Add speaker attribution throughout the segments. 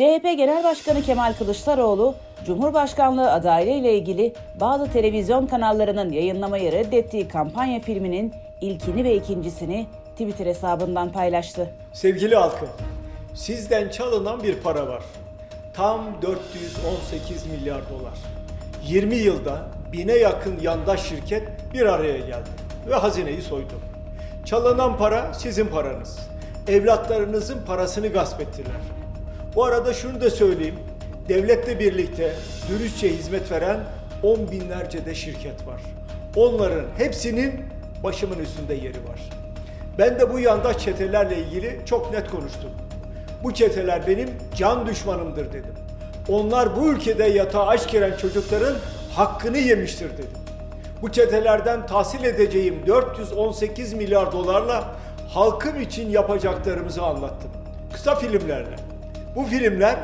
Speaker 1: CHP Genel Başkanı Kemal Kılıçdaroğlu, Cumhurbaşkanlığı adaylığı ile ilgili bazı televizyon kanallarının yayınlamayı reddettiği kampanya filminin ilkini ve ikincisini Twitter hesabından paylaştı.
Speaker 2: Sevgili halkım, sizden çalınan bir para var. Tam 418 milyar dolar. 20 yılda bine yakın yandaş şirket bir araya geldi ve hazineyi soydu. Çalınan para sizin paranız. Evlatlarınızın parasını gasp ettiler. Bu arada şunu da söyleyeyim. Devletle birlikte dürüstçe hizmet veren on binlerce de şirket var. Onların hepsinin başımın üstünde yeri var. Ben de bu yandaş çetelerle ilgili çok net konuştum. Bu çeteler benim can düşmanımdır dedim. Onlar bu ülkede yatağa aç giren çocukların hakkını yemiştir dedim. Bu çetelerden tahsil edeceğim 418 milyar dolarla halkım için yapacaklarımızı anlattım. Kısa filmlerle. Bu filmler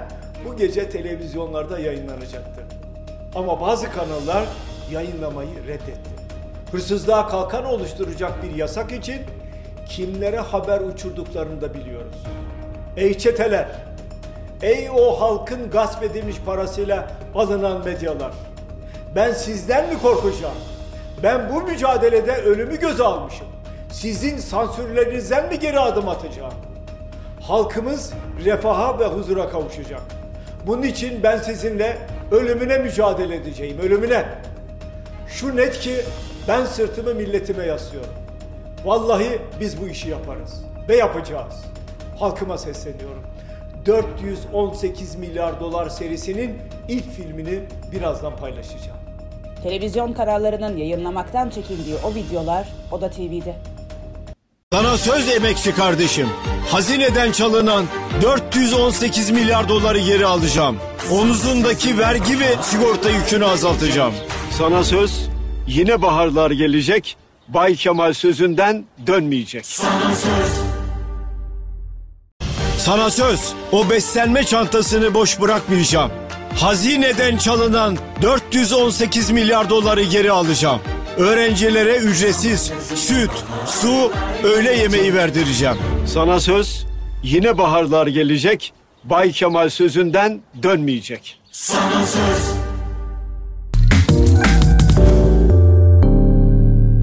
Speaker 2: bu gece televizyonlarda yayınlanacaktı. Ama bazı kanallar yayınlamayı reddetti. Hırsızlığa kalkan oluşturacak bir yasak için kimlere haber uçurduklarını da biliyoruz. Ey çeteler! Ey o halkın gasp edilmiş parasıyla alınan medyalar! Ben sizden mi korkacağım? Ben bu mücadelede ölümü göze almışım. Sizin sansürlerinizden mi geri adım atacağım? Halkımız refaha ve huzura kavuşacak. Bunun için ben sizinle ölümüne mücadele edeceğim, ölümüne. Şu net ki ben sırtımı milletime yaslıyorum. Vallahi biz bu işi yaparız ve yapacağız. Halkıma sesleniyorum. 418 milyar dolar serisinin ilk filmini birazdan paylaşacağım.
Speaker 1: Televizyon kanallarının yayınlamaktan çekindiği o videolar Oda TV'de.
Speaker 3: Sana söz emekçi kardeşim. Hazineden çalınan 418 milyar doları geri alacağım. Omuzundaki vergi ve sigorta yükünü azaltacağım. Sana söz yine baharlar gelecek. Bay Kemal sözünden dönmeyecek. Sana söz. Sana söz o beslenme çantasını boş bırakmayacağım. Hazineden çalınan 418 milyar doları geri alacağım. Öğrencilere ücretsiz süt, su, öğle yemeği verdireceğim. Sana söz yine baharlar gelecek. Bay Kemal sözünden dönmeyecek.
Speaker 4: Sana söz